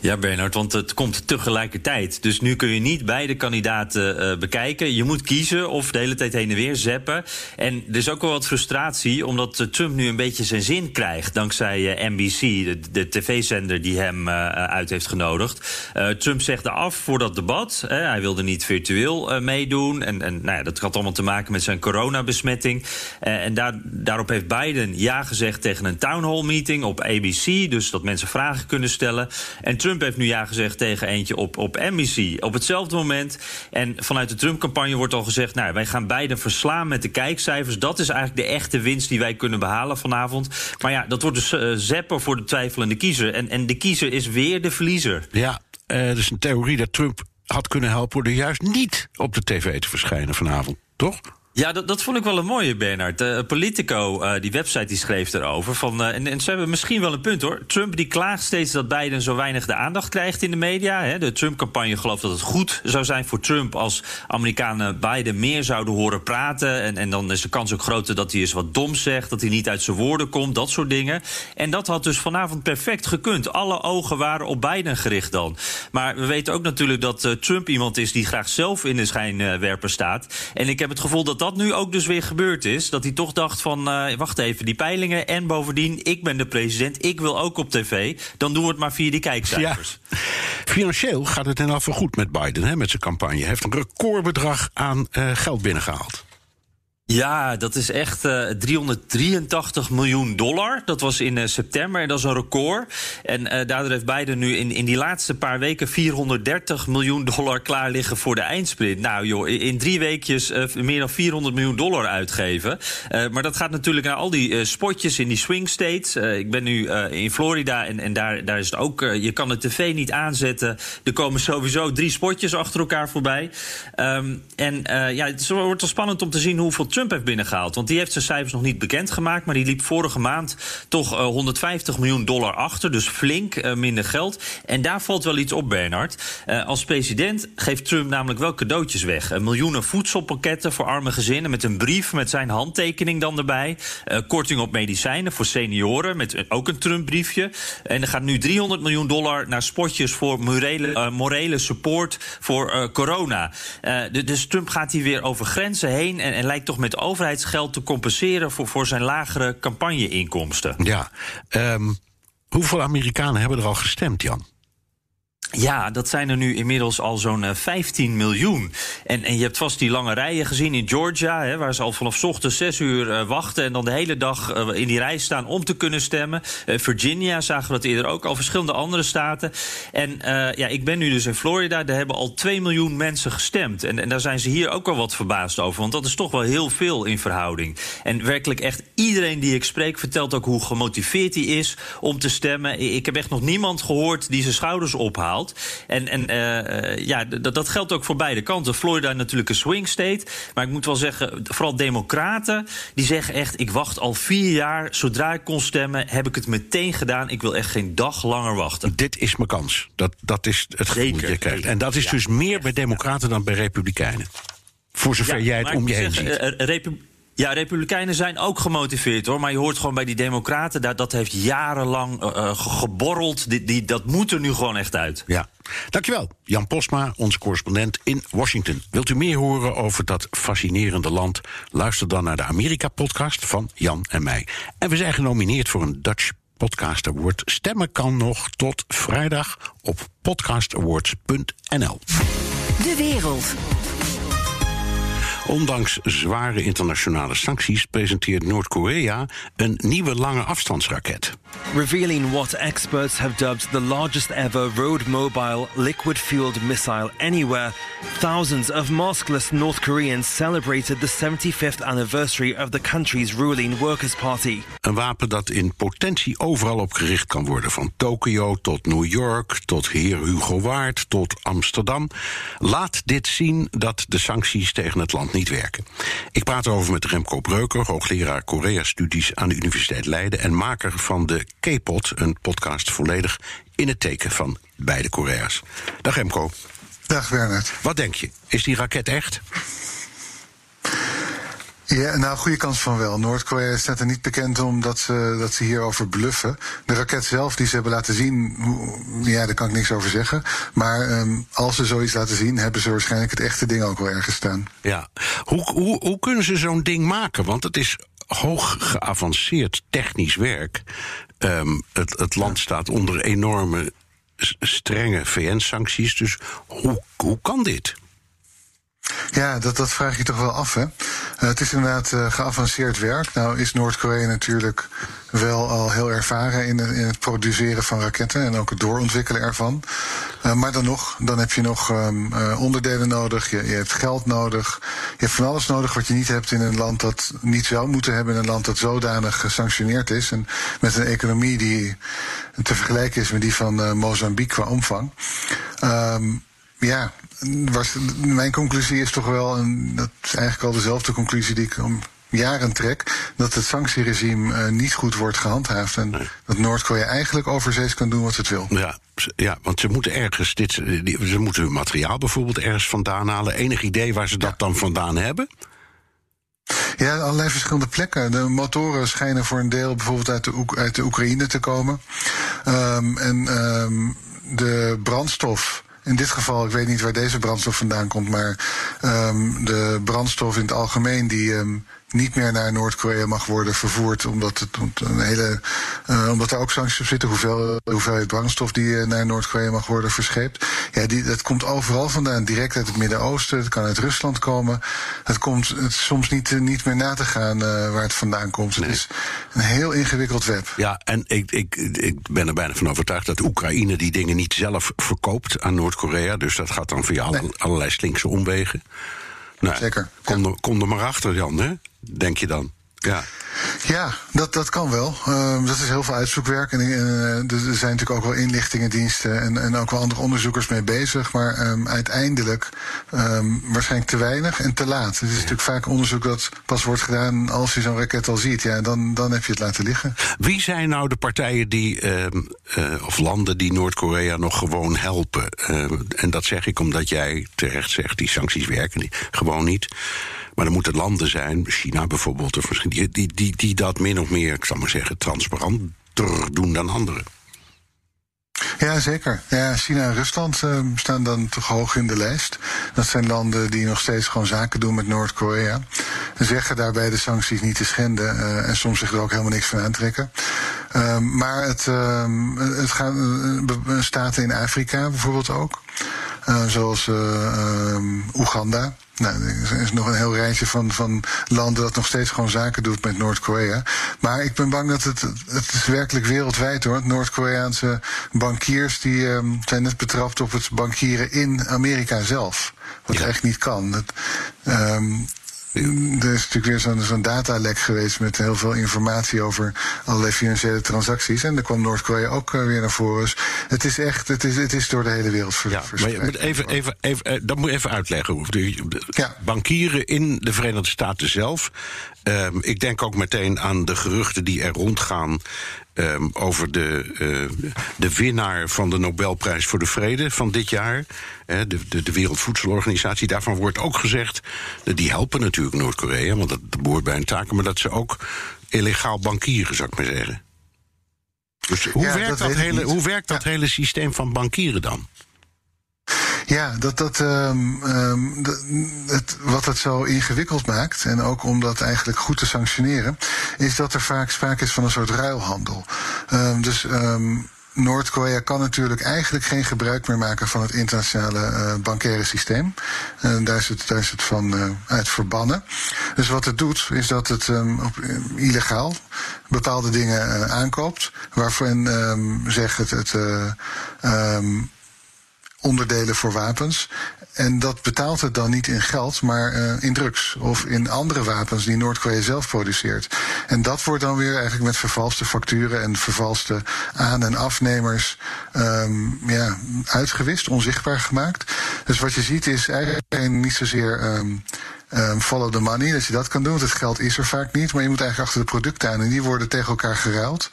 Ja, Bernard, want het komt tegelijkertijd. Dus nu kun je niet beide kandidaten uh, bekijken. Je moet kiezen of de hele tijd heen en weer zeppen. En er is ook wel wat frustratie, omdat uh, Trump nu een beetje zijn zin krijgt. Dankzij uh, NBC, de, de tv-zender die hem uit heeft genodigd. Trump zegde af voor dat debat. hij wilde niet virtueel meedoen. En, en nou ja, dat had allemaal te maken met zijn coronabesmetting. en daar, daarop heeft Biden ja gezegd tegen een town hall meeting op ABC. Dus dat mensen vragen kunnen stellen. En Trump heeft nu ja gezegd tegen eentje op, op NBC op hetzelfde moment. En vanuit de Trump-campagne wordt al gezegd... nou, wij gaan beide verslaan met de kijkcijfers. Dat is eigenlijk de echte winst die wij kunnen behalen vanavond. Maar ja, dat wordt dus uh, zeppen voor de twijfelende kiezer. En, en de kiezer is weer de verliezer. Ja, uh, is een theorie dat Trump had kunnen helpen... door juist niet op de tv te verschijnen vanavond, toch? Ja, dat, dat vond ik wel een mooie, Bernard. Uh, Politico, uh, die website, die schreef erover. Van, uh, en, en, ze hebben misschien wel een punt hoor. Trump die klaagt steeds dat Biden zo weinig de aandacht krijgt in de media. Hè. De Trump-campagne gelooft dat het goed zou zijn voor Trump als Amerikanen Biden meer zouden horen praten. En, en dan is de kans ook groter dat hij eens wat dom zegt, dat hij niet uit zijn woorden komt, dat soort dingen. En dat had dus vanavond perfect gekund. Alle ogen waren op Biden gericht dan. Maar we weten ook natuurlijk dat Trump iemand is die graag zelf in de schijnwerper staat. En ik heb het gevoel dat dat nu ook dus weer gebeurd is. Dat hij toch dacht van, uh, wacht even, die peilingen... en bovendien, ik ben de president, ik wil ook op tv. Dan doen we het maar via die kijkcijfers. Ja. Financieel gaat het in afval goed met Biden, hè, met zijn campagne. Heeft een recordbedrag aan uh, geld binnengehaald. Ja, dat is echt uh, 383 miljoen dollar. Dat was in uh, september en dat is een record. En uh, daardoor heeft Biden nu in, in die laatste paar weken 430 miljoen dollar klaar liggen voor de eindsprint. Nou joh, in drie weekjes meer dan 400 miljoen dollar uitgeven. maar dat gaat natuurlijk naar al die spotjes in die swing states. ik ben nu in Florida en, en daar, daar is het ook... je kan de tv niet aanzetten. Er komen sowieso drie spotjes achter elkaar voorbij. Um, en ja, het wordt wel spannend om te zien hoeveel Trump heeft binnengehaald. Want die heeft zijn cijfers nog niet bekendgemaakt. Maar die liep vorige maand toch uh, 150 miljoen dollar achter. Dus flink uh, minder geld. En daar valt wel iets op, Bernard. Uh, als president geeft Trump namelijk wel cadeautjes weg. miljoenen voedselpakketten voor arme gezinnen. Met een brief met zijn handtekening dan erbij. korting op medicijnen voor senioren. Met ook een Trump-briefje. En er gaat nu 300 miljoen dollar naar spotjes voor morele, morele support voor corona. dus Trump gaat hier weer over grenzen heen. En, en lijkt toch met overheidsgeld te compenseren voor, voor zijn lagere campagneinkomsten. Ja, um, hoeveel Amerikanen hebben er al gestemd, Jan? Ja, dat zijn er nu inmiddels al zo'n 15 eh, miljoen. En, en je hebt vast die lange rijen gezien in Georgia, hè, waar ze al vanaf ochtends 6 uur uh, wachten en dan de hele dag uh, in die rij staan om te kunnen stemmen. Virginia zagen we dat eerder ook, al verschillende andere staten. En ja, ik ben nu dus in Florida, daar hebben al 2 miljoen mensen gestemd. En, en daar zijn ze hier ook wel wat verbaasd over, want dat is toch wel heel veel in verhouding. En werkelijk echt iedereen die ik spreek vertelt ook hoe gemotiveerd hij is om te stemmen. Ik heb echt nog niemand gehoord die zijn schouders ophaalt. En, en uh, ja, dat geldt ook voor beide kanten. Florida natuurlijk een swing state. Maar ik moet wel zeggen, vooral democraten... die zeggen echt, ik wacht al vier jaar. Zodra ik kon stemmen, heb ik het meteen gedaan. Ik wil echt geen dag langer wachten. Dit is mijn kans. Dat, dat is het gevoel dat je krijgt. En dat is dus meer bij democraten dan bij republikeinen. Voor zover ja, jij het om je heen ziet. Ja, Republikeinen zijn ook gemotiveerd hoor. Maar je hoort gewoon bij die Democraten, dat, dat heeft jarenlang uh, geborreld. Die, die, dat moet er nu gewoon echt uit. Ja. Dankjewel, Jan Posma, onze correspondent in Washington. Wilt u meer horen over dat fascinerende land? Luister dan naar de Amerika-podcast van Jan en mij. En we zijn genomineerd voor een Dutch Podcast Award. Stemmen kan nog tot vrijdag op podcastawards.nl. De wereld. Ondanks zware internationale sancties presenteert Noord-Korea een nieuwe lange afstandsraket. Revealing what experts have dubbed the largest ever road mobile liquid fueled missile anywhere, thousands of maskless North Koreans celebrated the 75th anniversary of the country's ruling Workers' Party. Een wapen dat in potentie overal op gericht kan worden, van Tokio tot New York, tot Heer Hugo Waard, tot Amsterdam. Laat dit zien dat de sancties tegen het land niet werken. Ik praat erover met Remco Breuker, hoogleraar Korea-studies aan de Universiteit Leiden en maker van de K-Pod, een podcast volledig in het teken van beide Korea's. Dag Remco. Dag Bernard. Wat denk je? Is die raket echt? Ja, nou, goede kans van wel. Noord-Korea staat er niet bekend om dat ze, dat ze hierover bluffen. De raket zelf die ze hebben laten zien, ja, daar kan ik niks over zeggen. Maar um, als ze zoiets laten zien, hebben ze waarschijnlijk het echte ding ook wel ergens staan. Ja, hoe, hoe, hoe kunnen ze zo'n ding maken? Want het is hoog geavanceerd technisch werk. Um, het, het land staat onder enorme strenge VN-sancties. Dus hoe, hoe kan dit? Ja, dat, dat vraag je toch wel af, hè? Uh, het is inderdaad uh, geavanceerd werk. Nou is Noord-Korea natuurlijk wel al heel ervaren in, het produceren van raketten en ook het doorontwikkelen ervan. Uh, maar dan nog, dan heb je nog um, onderdelen nodig, je, je, hebt geld nodig. Je hebt van alles nodig wat je niet hebt in een land dat niet zou moeten hebben, in een land dat zodanig gesanctioneerd is. En met een economie die te vergelijken is met die van Mozambique qua omvang. Um, ja, was, mijn conclusie is toch wel, en dat is eigenlijk al dezelfde conclusie die ik om jaren trek, dat het sanctieregime uh, niet goed wordt gehandhaafd. En dat Noord-Korea eigenlijk overzees kan doen wat het wil. Ja, ja, want ze moeten ergens dit, ze moeten hun materiaal bijvoorbeeld ergens vandaan halen. Enig idee waar ze dat dan vandaan hebben? Ja, allerlei verschillende plekken. De motoren schijnen voor een deel bijvoorbeeld uit de, uit de Oekraïne te komen. Um, en um, de brandstof. In dit geval, ik weet niet waar deze brandstof vandaan komt, maar um, de brandstof in het algemeen die niet meer naar Noord-Korea mag worden vervoerd. Omdat, het, een hele, uh, omdat er ook sancties op zitten. Hoeveel, hoeveelheid brandstof die uh, naar Noord-Korea mag worden verscheept. Ja, die, dat komt overal vandaan. Direct uit het Midden-Oosten. Het kan uit Rusland komen. Het komt het is soms niet, uh, niet meer na te gaan waar het vandaan komt. Nee. Het is een heel ingewikkeld web. Ja, en ik, ik, ik ben er bijna van overtuigd dat Oekraïne die dingen niet zelf verkoopt aan Noord-Korea. Dus dat gaat dan via nee. allerlei slinkse omwegen. Nou, Zeker. Kom, er, kom er maar achter, Jan, hè? denk je dan? Ja. Ja, dat, dat kan wel. Uh, dat is heel veel uitzoekwerk. En uh, er zijn natuurlijk ook wel inlichtingendiensten en, en ook wel andere onderzoekers mee bezig. Maar um, uiteindelijk um, waarschijnlijk te weinig en te laat. Het is natuurlijk vaak onderzoek dat pas wordt gedaan als je zo'n raket al ziet. Ja, dan, dan heb je het laten liggen. Wie zijn nou de partijen die, uh, of landen die Noord-Korea nog gewoon helpen? en dat zeg ik omdat jij terecht zegt, die sancties werken niet, gewoon niet. Maar er moeten landen zijn, China bijvoorbeeld, of misschien die, die, die, dat min of meer, ik zal maar zeggen, transparanter doen dan anderen. Ja, zeker. Ja, China en Rusland uh, staan dan toch hoog in de lijst. Dat zijn landen die nog steeds gewoon zaken doen met Noord-Korea. En zeggen daarbij de sancties niet te schenden. Uh, en soms zich er ook helemaal niks van aantrekken. Uh, maar het, het gaat, staten in Afrika bijvoorbeeld ook. Zoals Oeganda. Nou, er is nog een heel rijtje van, van landen dat nog steeds gewoon zaken doet met Noord-Korea. Maar ik ben bang dat het, het is werkelijk wereldwijd hoor. Noord-Koreaanse bankiers die um, zijn net betrapt op het bankieren in Amerika zelf. Wat ja. echt niet kan. Um, er is natuurlijk weer zo'n zo'n datalek geweest met heel veel informatie over allerlei financiële transacties. En daar kwam Noord-Korea ook uh, weer naar voren. Dus het is echt, het is, het is door de hele wereld ver, ja, Maar je moet even, even, even, dat moet je even uitleggen. De, ja. Bankieren in de Verenigde Staten zelf. Um, ik denk ook meteen aan de geruchten die er rondgaan. Um, over de, uh, de winnaar van de Nobelprijs voor de Vrede van dit jaar. de, de, de, Wereldvoedselorganisatie. Daarvan wordt ook gezegd. dat die helpen natuurlijk Noord-Korea, want dat behoort bij hun taken. maar dat ze ook illegaal bankieren, zou ik maar zeggen. Dus hoe ja, werkt dat, dat hele, hoe werkt dat ja. hele systeem van bankieren dan? Ja, dat, dat, um, het, wat het zo ingewikkeld maakt, en ook om dat eigenlijk goed te sanctioneren, is dat er vaak sprake is van een soort ruilhandel. Um, dus Noord-Korea kan natuurlijk eigenlijk geen gebruik meer maken van het internationale uh, bankaire systeem. Daar, is het, daar is het van uh, uit verbannen. Dus wat het doet, is dat het um, op, illegaal bepaalde dingen aankoopt. Waarvan um, zegt het, het um, onderdelen voor wapens. En dat betaalt het dan niet in geld, maar uh, in drugs of in andere wapens die Noord-Korea zelf produceert. En dat wordt dan weer eigenlijk met vervalste facturen en vervalste aan- en afnemers um, ja, uitgewist, onzichtbaar gemaakt. Dus wat je ziet is eigenlijk niet zozeer. Um, um, follow the money, dat je dat kan doen. Want het geld is er vaak niet, maar je moet eigenlijk achter de producten aan. En die worden tegen elkaar geruild.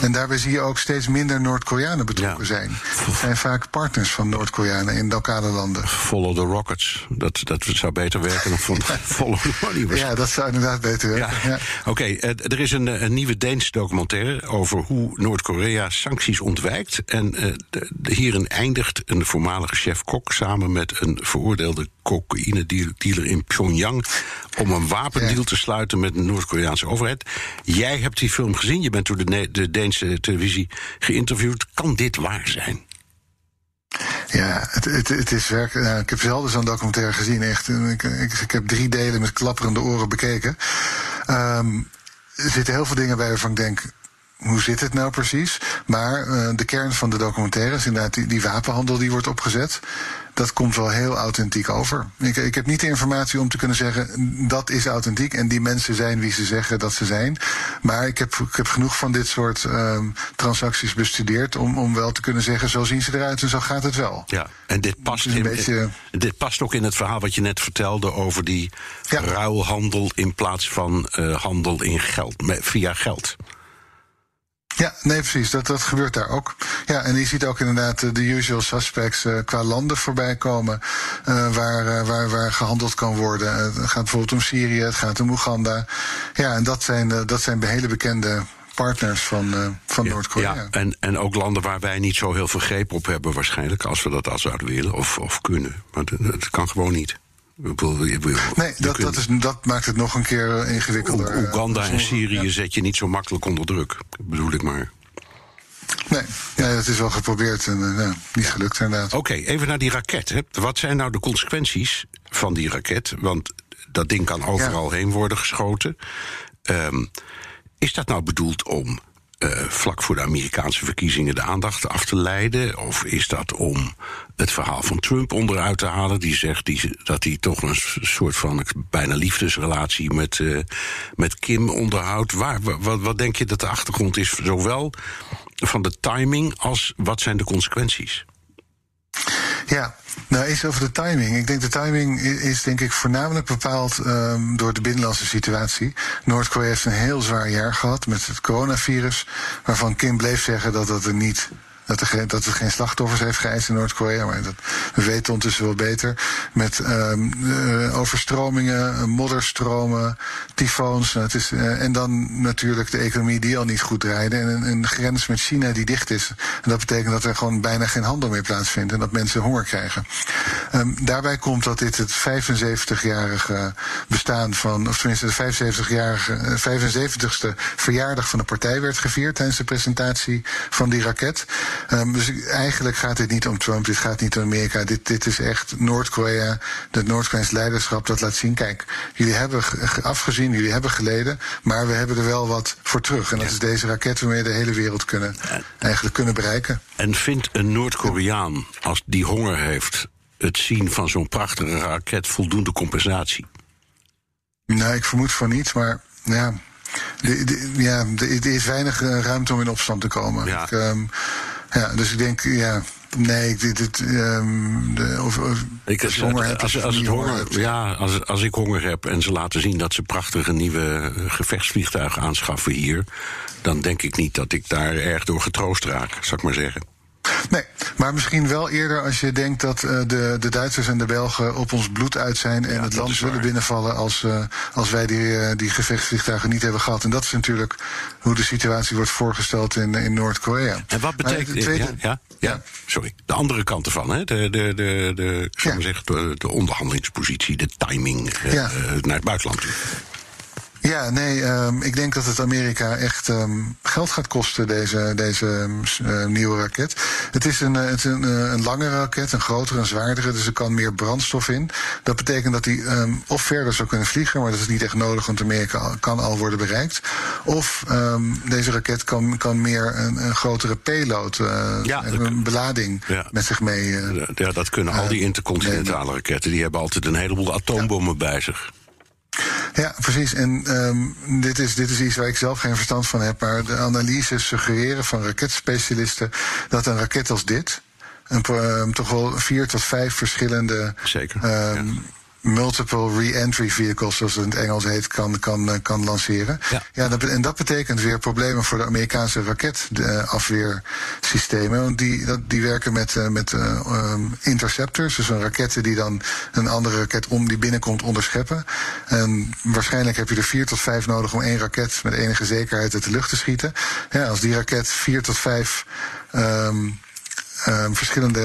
En daarbij zie je ook steeds minder Noord-Koreanen betrokken ja. zijn. Het zijn vaak partners van Noord-Koreanen in lokale landen. Follow the rockets. Dat, dat zou beter werken dan follow the money. Ja, dat zou inderdaad beter werken. Ja. Ja. Oké, okay, uh, er is een, een nieuwe Deens documentaire over hoe Noord-Korea sancties ontwijkt. En uh, de, de, hierin eindigt een voormalige chef-kok samen met een veroordeelde cocaïne-dealer in Pyongyang om een wapendeal te sluiten met de Noord-Koreaanse overheid. Jij hebt die film gezien, je bent door de, de Deense televisie geïnterviewd. Kan dit waar zijn? Ja, het, het, het is werk. Nou, ik heb zelden zo'n documentaire gezien, echt. Ik, ik, ik, heb drie delen met klapperende oren bekeken. Um, er zitten heel veel dingen bij waarvan ik denk hoe zit het nou precies? Maar uh, de kern van de documentaire is inderdaad die, die wapenhandel die wordt opgezet dat komt wel heel authentiek over. Ik, ik, heb niet de informatie om te kunnen zeggen dat is authentiek en die mensen zijn wie ze zeggen dat ze zijn. Maar ik heb, ik heb genoeg van dit soort um, transacties bestudeerd om, om wel te kunnen zeggen zo zien ze eruit en zo gaat het wel. Ja, en dit past, in, beetje... dit past ook in het verhaal wat je net vertelde over die ja. ruilhandel in plaats van uh, handel in geld, met, via geld. Ja, nee, precies. Dat, dat gebeurt daar ook. Ja, en je ziet ook inderdaad de usual suspects uh, qua landen voorbij komen uh, waar, uh, waar, waar gehandeld kan worden. het gaat bijvoorbeeld om Syrië, het gaat om Oeganda. Ja, en dat zijn, dat zijn hele bekende partners van, van ja, Noord-Korea. Ja, en, en ook landen waar wij niet zo heel veel greep op hebben waarschijnlijk... als we dat al zouden willen of, of kunnen. Maar het kan gewoon niet. Nee, dat, dat, is, dat maakt het nog een keer ingewikkelder. Oeganda en Syrië zet je niet zo makkelijk onder druk, bedoel ik maar. Nee, ja, het is wel geprobeerd en uh, niet gelukt inderdaad. Oké, okay, even naar die raket. Hè. Wat zijn nou de consequenties van die raket? Want dat ding kan overal ja. heen worden geschoten. Um, is dat nou bedoeld om uh, vlak voor de Amerikaanse verkiezingen de aandacht af te leiden? Of is dat om het verhaal van Trump onderuit te halen? Die zegt die, dat hij toch een soort van bijna liefdesrelatie met, uh, met Kim onderhoudt. Waar, wat, wat denk je dat de achtergrond is, zowel van de timing als wat zijn de consequenties? Ja, nou eens over de timing. Ik denk de timing is denk ik voornamelijk bepaald um, door de binnenlandse situatie. Noord-Korea heeft een heel zwaar jaar gehad met het coronavirus, waarvan Kim bleef zeggen dat dat er niet dat, er, dat het geen slachtoffers heeft geëist in Noord-Korea. Maar dat, we weten ondertussen wel beter. Met um, uh, overstromingen, modderstromen, tyfoons. Nou, het is, uh, en dan natuurlijk de economie die al niet goed draaide. En een, grens met China die dicht is. En dat betekent dat er gewoon bijna geen handel meer plaatsvindt. En dat mensen honger krijgen. Um, daarbij komt dat dit het 75-jarige bestaan van, of tenminste de 75-jarige, 75ste verjaardag van de partij werd gevierd tijdens de presentatie van die raket. Um, dus eigenlijk gaat dit niet om Trump, dit gaat niet om Amerika. Dit, dit is echt Noord-Korea, het Noord-Koreaans leiderschap dat laat zien. Kijk, jullie hebben afgezien, jullie hebben geleden, maar we hebben er wel wat voor terug. En dat ja. is deze raket waarmee we de hele wereld kunnen, eigenlijk kunnen bereiken. En vindt een Noord-Koreaan, als die honger heeft, het zien van zo'n prachtige raket voldoende compensatie? Nou, ik vermoed van niet, maar ja. De, de, ja, er is weinig ruimte om in opstand te komen. Ja. Ik, um, ja, dus ik denk, ja, nee, dit, dit, um, de, of, of, ik, als, honger hebt, als, als, het honger, ja, als, als ik honger heb en ze laten zien dat ze prachtige nieuwe gevechtsvliegtuigen aanschaffen hier, dan denk ik niet dat ik daar erg door getroost raak, zou ik maar zeggen. Nee, maar misschien wel eerder als je denkt dat uh, de, de Duitsers en de Belgen op ons bloed uit zijn en Ja, het land zullen binnenvallen als, uh, als wij die, uh, die gevechtsvliegtuigen niet hebben gehad. En dat is natuurlijk hoe de situatie wordt voorgesteld in, in Noord-Korea. En wat betekent de tweede- ja, ja, ja, sorry. De andere kant ervan, hè? De, de, de, de, zeggen, de, de onderhandelingspositie, de timing eh, eh, naar het buitenland. Ja, nee, um, ik denk dat het Amerika echt um, geld gaat kosten, deze, deze uh, nieuwe raket. Het is, een, uh, het is een, uh, een langere raket, een grotere, een zwaardere, dus er kan meer brandstof in. Dat betekent dat hij um, of verder zou kunnen vliegen, maar dat is niet echt nodig, want Amerika kan al worden bereikt. Of um, deze raket kan, kan meer een, een grotere payload, Ja, een belading Ja. met zich mee. Ja, dat kunnen al die intercontinentale raketten. Die hebben altijd een heleboel atoombommen bij zich. Ja, precies. En um, dit, is, dit is iets waar ik zelf geen verstand van heb. Maar de analyses suggereren van raketspecialisten dat een raket als dit. Een, um, toch wel vier tot vijf verschillende. Zeker. Um, Multiple re-entry vehicles, zoals het in het Engels heet, kan, kan, eh, kan lanceren. Ja. dat, be- en dat betekent weer problemen voor de Amerikaanse raketafweersystemen. Want die, dat, die werken met, eh, met um, interceptors, dus een raketten die dan een andere raket om die binnenkomt onderscheppen. En waarschijnlijk heb je er vier tot vijf nodig om één raket met enige zekerheid uit de lucht te schieten. Ja, als die raket vier tot vijf. Um, um, verschillende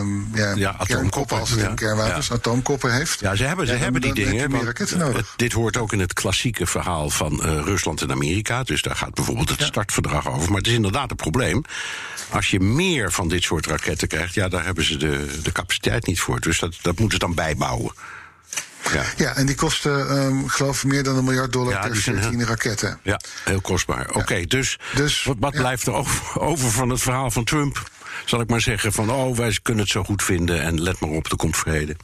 um, ja, Ja, kernkoppen, als het ja. in kernwapens, atoomkoppen heeft. Ja, ze hebben, ze hebben die dingen. je meer want, raketten eh, nodig. dit hoort ook in het klassieke verhaal van eh, Rusland en Amerika. Dus daar gaat bijvoorbeeld het startverdrag over. Maar het is inderdaad een probleem. Als je meer van dit soort raketten krijgt, ja, daar hebben ze de, de capaciteit niet voor. Dus dat, dat moeten ze dan bijbouwen. Ja. Ja, en die kosten, ehm, ik geloof meer dan een miljard dollar Ja, per die zijn 14 heel- raketten. Ja, heel kostbaar. Oké, dus, wat, wat blijft er over, over van het verhaal van Trump? Zal ik maar zeggen van, oh, wij kunnen het zo goed vinden... en let maar op, er komt vrede.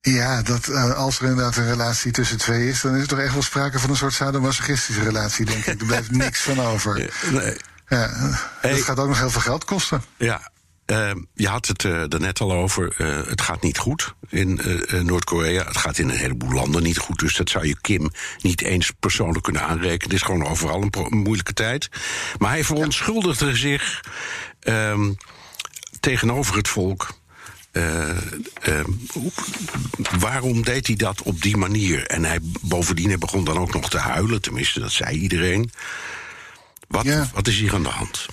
Ja, dat, eh, als er inderdaad een relatie tussen twee is, dan is er toch echt wel sprake van een soort sadomasochistische relatie, denk ik. Er blijft niks van over. Nee. Ja, dat gaat ook nog heel veel geld kosten. Ja, eh, je had het er daarnet al over. eh, het gaat niet goed in Noord-Korea. Het gaat in een heleboel landen niet goed. Dus dat zou je Kim niet eens persoonlijk kunnen aanrekenen. Het is gewoon overal een, een moeilijke tijd. Maar hij verontschuldigde zich ehm, tegenover het volk. Eh, ehm, waarom deed hij dat op die manier? En hij, bovendien hij begon dan ook nog te huilen, tenminste, dat zei iedereen. Wat, wat is hier aan de hand?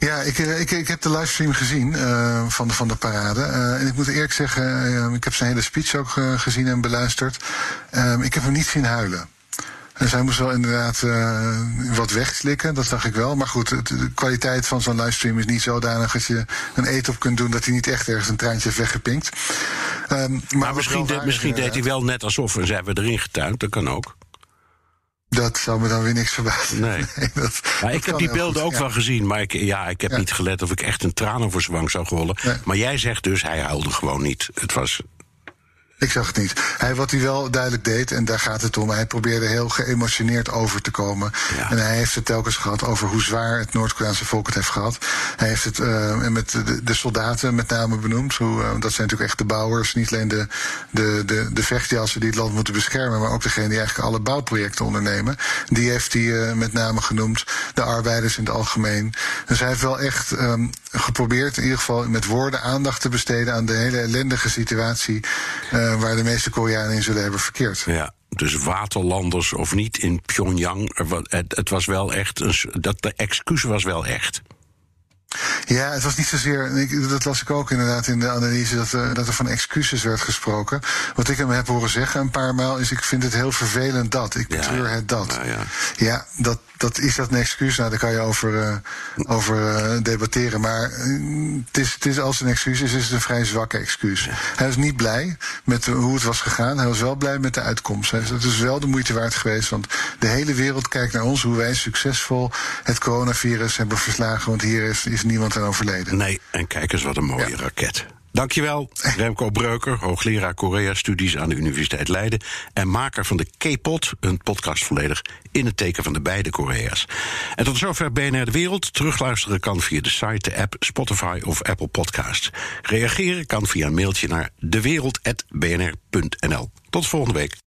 Ja, ik, eh, ik, ik heb de livestream gezien eh, van, de, van de parade. En ik moet eerlijk zeggen, ik heb zijn hele speech ook gezien en beluisterd. Eh, ik heb hem niet zien huilen. Dus hij moest wel inderdaad eh, wat wegslikken, dat zag ik wel. Maar goed, de kwaliteit van zo'n livestream is niet zodanig dat je een eet op kunt doen dat hij niet echt ergens een traantje heeft weggepinkt. Ehm, maar misschien, de- misschien deed hij wel net alsof en zijn we erin getuind. Dat kan ook. Dat zou me dan weer niks verbazen. Nee. dat, Maar ik heb die beelden goed, ook ja. wel gezien. Maar ik, ja, ik heb Ja. niet gelet of ik echt een traan over zijn wang zou rollen. Maar jij zegt dus, hij huilde gewoon niet. Het was... Ik zag het niet. Hij, wat hij wel duidelijk deed, en daar gaat het om, hij probeerde heel geëmotioneerd over te komen. En hij heeft het telkens gehad over hoe zwaar het Noord-Koreaanse volk het heeft gehad. Hij heeft het eh, met de, de soldaten met name benoemd. Hoe, eh, dat zijn natuurlijk echt de bouwers, niet alleen de, de, de, de vechtjassen die het land moeten beschermen, maar ook degene die eigenlijk alle bouwprojecten ondernemen. Die heeft hij eh, met name genoemd. De arbeiders in het algemeen. Dus hij heeft wel echt ehm, geprobeerd, in ieder geval met woorden, aandacht te besteden aan de hele ellendige situatie. eh, waar de meeste Koreanen in zullen hebben verkeerd. Ja, dus waterlanders of niet in Pyongyang. Het, het was wel echt. Een, dat, de excuus was wel echt. Ja, het was niet zozeer. Ik, dat las ik ook inderdaad in de analyse. Dat, er- dat er van excuses werd gesproken. Wat ik hem heb horen zeggen een paar maal. is: ik vind het heel vervelend dat. Ik betreur het dat. Ja, dat, dat is dat een excuus. Nou, daar kan je over, eh, over eh, debatteren. Maar eh, het is, het is, als het een excuus is, is het een vrij zwakke excuus. Hij was niet blij met hoe het was gegaan. Hij was wel blij met de uitkomst. Hij- Het is wel de moeite waard geweest. Want de hele wereld kijkt naar ons. Hoe wij succesvol het coronavirus hebben verslagen. Want hier is, is niemand aan overleden. Nee, en kijk eens wat een mooie raket. Dankjewel, Remco Breuker, hoogleraar Korea-studies aan de Universiteit Leiden... en maker van de K-Pod, een podcast volledig in het teken van de beide Korea's. En tot zover BNR De Wereld. Terugluisteren kan via de site, de app, Spotify of Apple Podcasts. Reageren kan via een mailtje naar dewereld.bnr.nl. Tot volgende week.